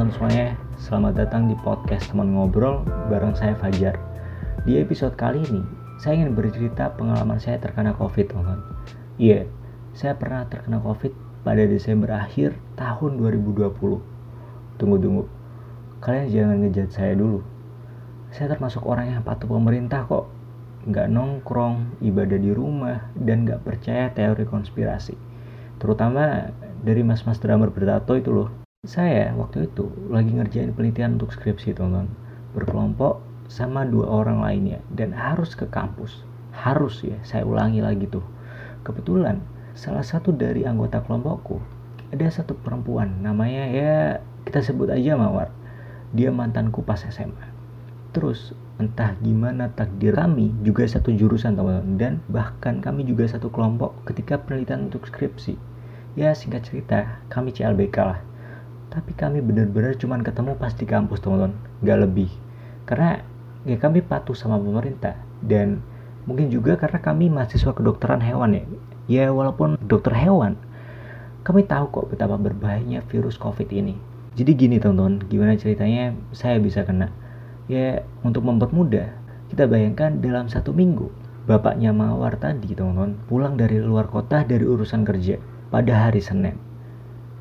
teman-teman semuanya, selamat datang di podcast teman ngobrol bareng saya Fajar. Di episode kali ini, saya ingin bercerita pengalaman saya terkena COVID, teman-teman. Iya, saya pernah terkena COVID pada Desember akhir tahun 2020. Tunggu-tunggu, kalian jangan ngejat saya dulu. Saya termasuk orang yang patuh pemerintah kok. Nggak nongkrong, ibadah di rumah, dan nggak percaya teori konspirasi. Terutama dari mas-mas drummer bertato itu loh saya waktu itu lagi ngerjain penelitian untuk skripsi teman-teman. Berkelompok sama dua orang lainnya dan harus ke kampus. Harus ya saya ulangi lagi tuh. Kebetulan salah satu dari anggota kelompokku ada satu perempuan namanya ya kita sebut aja Mawar. Dia mantanku pas SMA terus entah gimana takdir kami juga satu jurusan teman-teman dan bahkan kami juga satu kelompok ketika penelitian untuk skripsi. Ya singkat cerita kami CLBK lah tapi kami benar-benar cuma ketemu pas di kampus teman-teman. Nggak lebih. Karena ya kami patuh sama pemerintah. Dan mungkin juga karena kami mahasiswa kedokteran hewan ya. Ya walaupun dokter hewan kami tahu kok betapa berbahayanya virus covid ini. Jadi gini teman-teman gimana ceritanya saya bisa kena? Ya untuk mempermudah kita bayangkan dalam satu minggu bapaknya Mawar tadi teman-teman pulang dari luar kota dari urusan kerja pada hari Senin.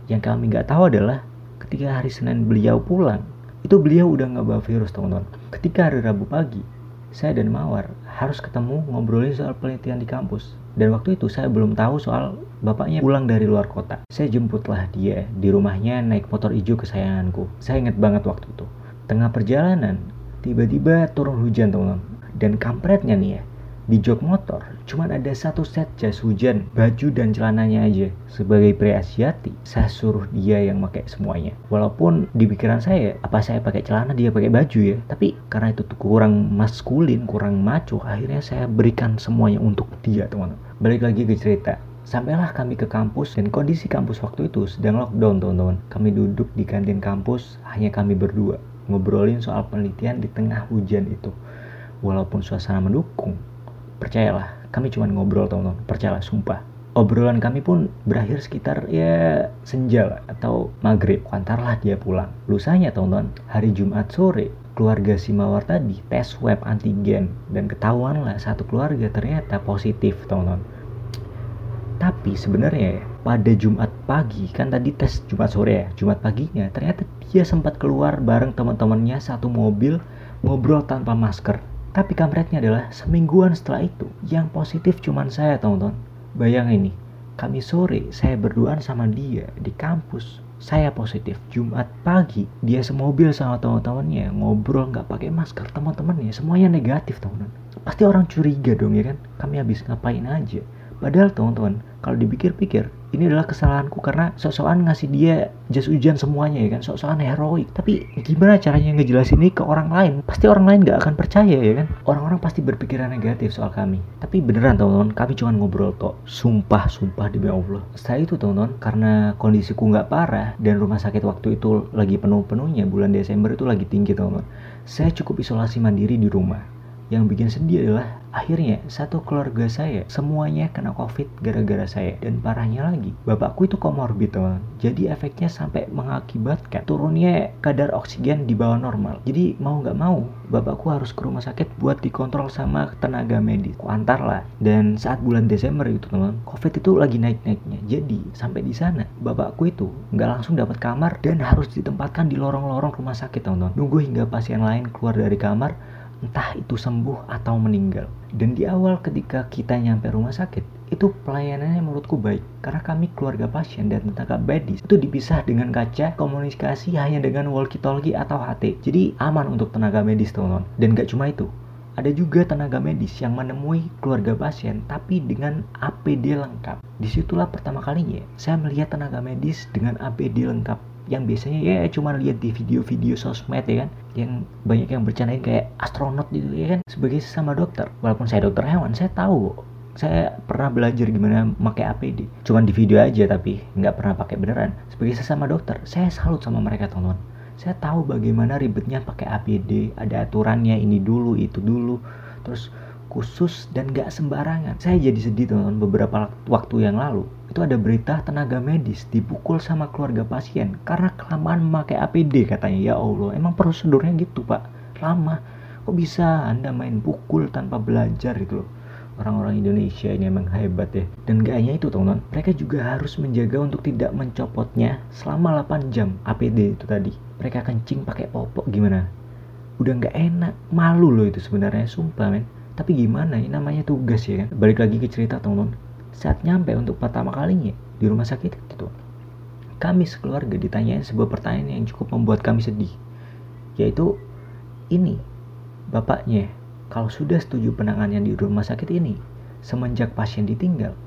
Yang kami nggak tahu adalah ketika hari Senin beliau pulang itu beliau udah nggak bawa virus teman-teman. Ketika hari Rabu pagi saya dan Mawar harus ketemu ngobrolin soal penelitian di kampus. Dan waktu itu saya belum tahu soal bapaknya pulang dari luar kota. Saya jemputlah dia di rumahnya naik motor hijau kesayanganku. Saya ingat banget waktu itu. Tengah perjalanan tiba-tiba turun hujan teman-teman. Dan kampretnya nih ya di jok motor cuma ada satu set jas hujan, baju dan celananya aja. Sebagai pria Asiati, saya suruh dia yang pakai semuanya. Walaupun di pikiran saya, apa saya pakai celana dia pakai baju ya. Tapi karena itu kurang maskulin, kurang maco, akhirnya saya berikan semuanya untuk dia teman-teman. Balik lagi ke cerita. Sampailah kami ke kampus dan kondisi kampus waktu itu sedang lockdown teman-teman. Kami duduk di kantin kampus, hanya kami berdua. Ngobrolin soal penelitian di tengah hujan itu. Walaupun suasana mendukung, percayalah kami cuma ngobrol teman-teman. Percayalah sumpah. Obrolan kami pun berakhir sekitar ya senja lah, atau maghrib. Antarlah dia pulang. Lusanya teman-teman hari Jumat sore keluarga si Mawar tadi tes swab antigen. Dan ketahuan lah satu keluarga ternyata positif teman-teman. Tapi sebenarnya pada Jumat pagi kan tadi tes Jumat sore ya Jumat paginya ternyata dia sempat keluar bareng teman-temannya satu mobil ngobrol tanpa masker tapi kampretnya adalah semingguan setelah itu yang positif cuman saya teman-teman. Bayangin ini, kami sore saya berduaan sama dia di kampus. Saya positif. Jumat pagi dia semobil sama teman-temannya ngobrol nggak pakai masker teman-temannya semuanya negatif teman-teman. Pasti orang curiga dong ya kan. Kami habis ngapain aja. Padahal teman-teman kalau dipikir-pikir ini adalah kesalahanku karena sok-sokan ngasih dia jas hujan semuanya ya kan? Sok-sokan heroik. Tapi gimana caranya ngejelasin ini ke orang lain? Pasti orang lain gak akan percaya ya kan? Orang-orang pasti berpikiran negatif soal kami. Tapi beneran teman-teman kami cuma ngobrol tok. Sumpah sumpah demi Allah. Setelah itu teman-teman karena kondisiku nggak parah dan rumah sakit waktu itu lagi penuh-penuhnya bulan Desember itu lagi tinggi teman-teman saya cukup isolasi mandiri di rumah. Yang bikin sedih adalah akhirnya satu keluarga saya semuanya kena covid gara-gara saya. Dan parahnya lagi bapakku itu komorbid teman. Jadi efeknya sampai mengakibatkan turunnya kadar oksigen di bawah normal. Jadi mau nggak mau bapakku harus ke rumah sakit buat dikontrol sama tenaga medis. Antar lah. Dan saat bulan Desember itu teman covid itu lagi naik-naiknya. Jadi sampai di sana bapakku itu nggak langsung dapat kamar dan harus ditempatkan di lorong-lorong rumah sakit teman-teman. Nunggu hingga pasien lain keluar dari kamar entah itu sembuh atau meninggal. Dan di awal ketika kita nyampe rumah sakit, itu pelayanannya menurutku baik. Karena kami keluarga pasien dan tenaga medis itu dipisah dengan kaca komunikasi hanya dengan walkie talkie atau HT jadi aman untuk tenaga medis teman-teman. Dan gak cuma itu ada juga tenaga medis yang menemui keluarga pasien tapi dengan APD lengkap. Di situlah pertama kalinya saya melihat tenaga medis dengan APD lengkap yang biasanya ya cuma lihat di video-video sosmed ya kan? Yang banyak yang bercandain kayak astronot gitu ya kan? Sebagai sesama dokter. Walaupun saya dokter hewan saya tahu. Saya pernah belajar gimana pakai APD cuman di video aja tapi nggak pernah pakai beneran. Sebagai sesama dokter saya salut sama mereka teman-teman. Saya tahu bagaimana ribetnya pakai APD ada aturannya ini dulu itu dulu. Terus khusus dan gak sembarangan. Saya jadi sedih teman-teman beberapa waktu yang lalu itu ada berita tenaga medis dipukul sama keluarga pasien karena kelamaan memakai APD katanya. Ya Allah emang prosedurnya gitu pak? Lama. Kok bisa anda main pukul tanpa belajar gitu loh? Orang-orang Indonesia ini emang hebat ya. Dan gak hanya itu teman-teman mereka juga harus menjaga untuk tidak mencopotnya selama 8 jam APD itu tadi. Mereka kencing pakai popok gimana? Udah nggak enak malu loh itu sebenarnya sumpah men. Tapi gimana? Ini namanya tugas ya kan? Balik lagi ke cerita teman-teman saat nyampe untuk pertama kalinya di rumah sakit gitu kami sekeluarga ditanyain sebuah pertanyaan yang cukup membuat kami sedih yaitu ini bapaknya kalau sudah setuju penanganan di rumah sakit ini, semenjak pasien ditinggal,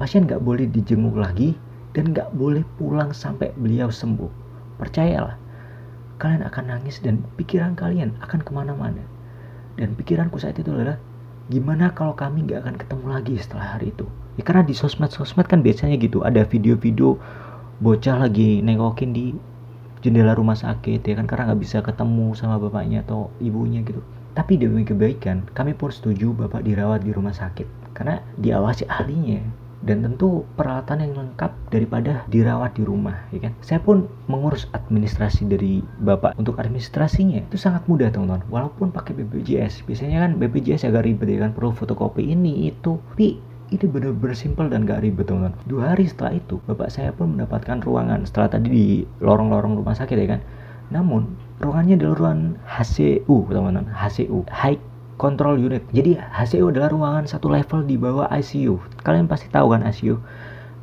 pasien nggak boleh dijenguk lagi dan nggak boleh pulang sampai beliau sembuh. Percayalah, kalian akan nangis dan pikiran kalian akan ke mana-mana. Dan pikiranku saat itu adalah, gimana kalau kami nggak akan ketemu lagi setelah hari itu? Ya karena di sosmed-sosmed kan biasanya gitu, ada video-video bocah lagi nengokin di jendela rumah sakit ya kan karena nggak bisa ketemu sama bapaknya atau ibunya gitu. Tapi demi kebaikan, kami pun setuju Bapak dirawat di rumah sakit karena diawasi ahlinya. Dan tentu peralatan yang lengkap daripada dirawat di rumah ya kan. Saya pun mengurus administrasi dari bapak. Untuk administrasinya itu sangat mudah teman-teman. Walaupun pakai BPJS biasanya kan BPJS agak ribet ya kan. Perlu fotokopi ini itu. Tapi ini benar-benar simpel dan gak ribet teman-teman. Dua hari setelah itu bapak saya pun mendapatkan ruangan. Setelah tadi di lorong-lorong rumah sakit ya kan? Namun ruangannya adalah ruangan HCU teman-teman. HCU High Control Unit. Jadi HCU adalah ruangan satu level di bawah ICU kalian pasti tahu kan ICU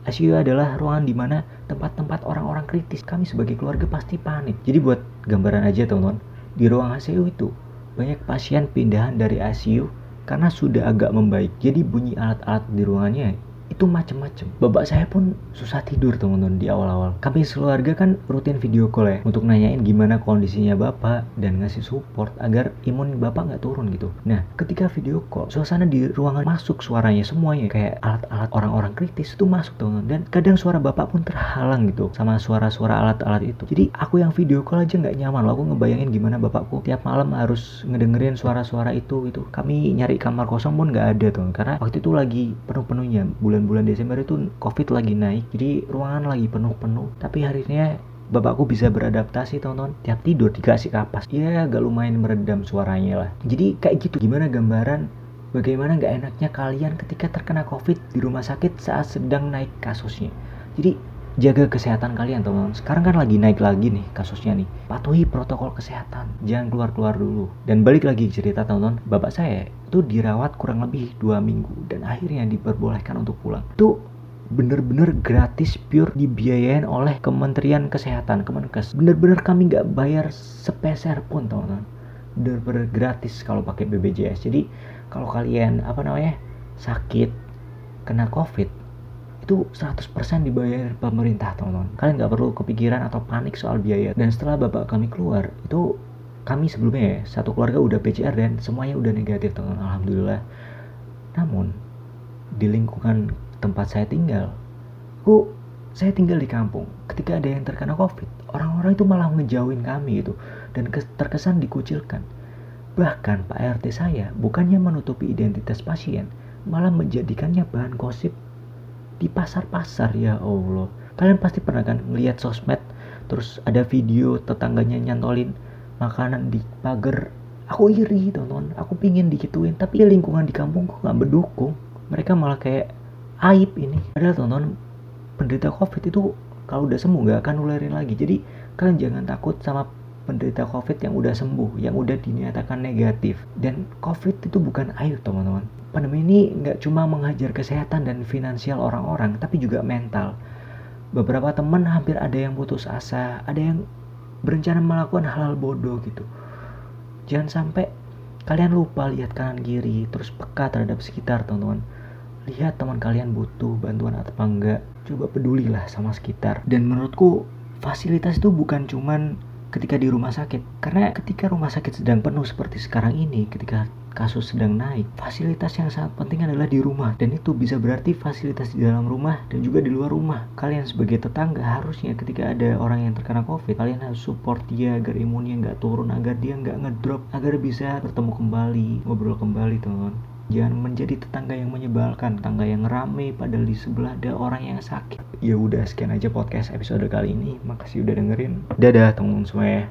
ICU adalah ruangan di mana tempat-tempat orang-orang kritis. Kami sebagai keluarga pasti panik. Jadi buat gambaran aja teman-teman. Di ruang ICU itu banyak pasien pindahan dari ICU karena sudah agak membaik jadi bunyi alat-alat di ruangannya itu macem-macem. Bapak saya pun susah tidur teman-teman di awal-awal. Kami sekeluarga kan rutin video call ya untuk nanyain gimana kondisinya bapak dan ngasih support agar imun bapak nggak turun gitu. Nah ketika video call suasana di ruangan masuk suaranya semuanya kayak alat-alat orang-orang kritis itu masuk teman-teman dan kadang suara bapak pun terhalang gitu sama suara-suara alat-alat itu. Jadi aku yang video call aja nggak nyaman loh. Aku ngebayangin gimana bapakku tiap malam harus ngedengerin suara-suara itu itu kami nyari kamar kosong pun nggak ada tuh karena waktu itu lagi penuh-penuhnya bulan bulan-bulan Desember itu covid lagi naik jadi ruangan lagi penuh-penuh. Tapi harinya bapakku bisa beradaptasi teman-teman tiap tidur dikasih kapas. Ya agak lumayan meredam suaranya lah. Jadi kayak gitu. Gimana gambaran bagaimana nggak enaknya kalian ketika terkena covid di rumah sakit saat sedang naik kasusnya? Jadi jaga kesehatan kalian teman-teman. Sekarang kan lagi naik lagi nih kasusnya nih. Patuhi protokol kesehatan. Jangan keluar-keluar dulu. Dan balik lagi cerita teman-teman. Bapak saya itu dirawat kurang lebih dua minggu dan akhirnya diperbolehkan untuk pulang. Itu bener-bener gratis pure dibiayain oleh Kementerian Kesehatan Kemenkes. Bener-bener kami nggak bayar sepeser pun teman-teman. Bener-bener gratis kalau pakai BPJS jadi kalau kalian apa namanya sakit kena covid itu 100% dibayar pemerintah teman-teman. Kalian nggak perlu kepikiran atau panik soal biaya. Dan setelah bapak kami keluar itu kami sebelumnya ya satu keluarga udah PCR dan semuanya udah negatif teman alhamdulillah. Namun di lingkungan tempat saya tinggal ku saya tinggal di kampung. Ketika ada yang terkena covid orang-orang itu malah ngejauhin kami itu dan terkesan dikucilkan. Bahkan Pak RT saya bukannya menutupi identitas pasien malah menjadikannya bahan gosip di pasar-pasar ya Allah. Kalian pasti pernah kan ngeliat sosmed terus ada video tetangganya nyantolin makanan di pagar. Aku iri teman-teman. Aku pingin dikituin tapi lingkungan di kampungku nggak mendukung. Mereka malah kayak aib ini. Padahal teman-teman penderita covid itu kalau udah sembuh nggak akan nularin lagi. Jadi kalian jangan takut sama penderita covid yang udah sembuh yang udah dinyatakan negatif. Dan covid itu bukan aib teman-teman. Pandemi ini nggak cuma menghajar kesehatan dan finansial orang-orang tapi juga mental. Beberapa teman hampir ada yang putus asa ada yang berencana melakukan hal-hal bodoh gitu. Jangan sampai kalian lupa lihat kanan kiri terus peka terhadap sekitar teman-teman. Lihat teman kalian butuh bantuan atau enggak coba pedulilah sama sekitar. Dan menurutku fasilitas itu bukan cuman ketika di rumah sakit. Karena ketika rumah sakit sedang penuh seperti sekarang ini ketika kasus sedang naik, fasilitas yang sangat penting adalah di rumah. Dan itu bisa berarti fasilitas di dalam rumah dan juga di luar rumah. Kalian sebagai tetangga harusnya ketika ada orang yang terkena covid, kalian harus support dia agar imunnya nggak turun, agar dia nggak ngedrop, agar bisa bertemu kembali, ngobrol kembali teman-teman Jangan menjadi tetangga yang menyebalkan, tetangga yang rame padahal di sebelah ada orang yang sakit. Ya udah sekian aja podcast episode kali ini. Makasih udah dengerin. Dadah teman-teman semua.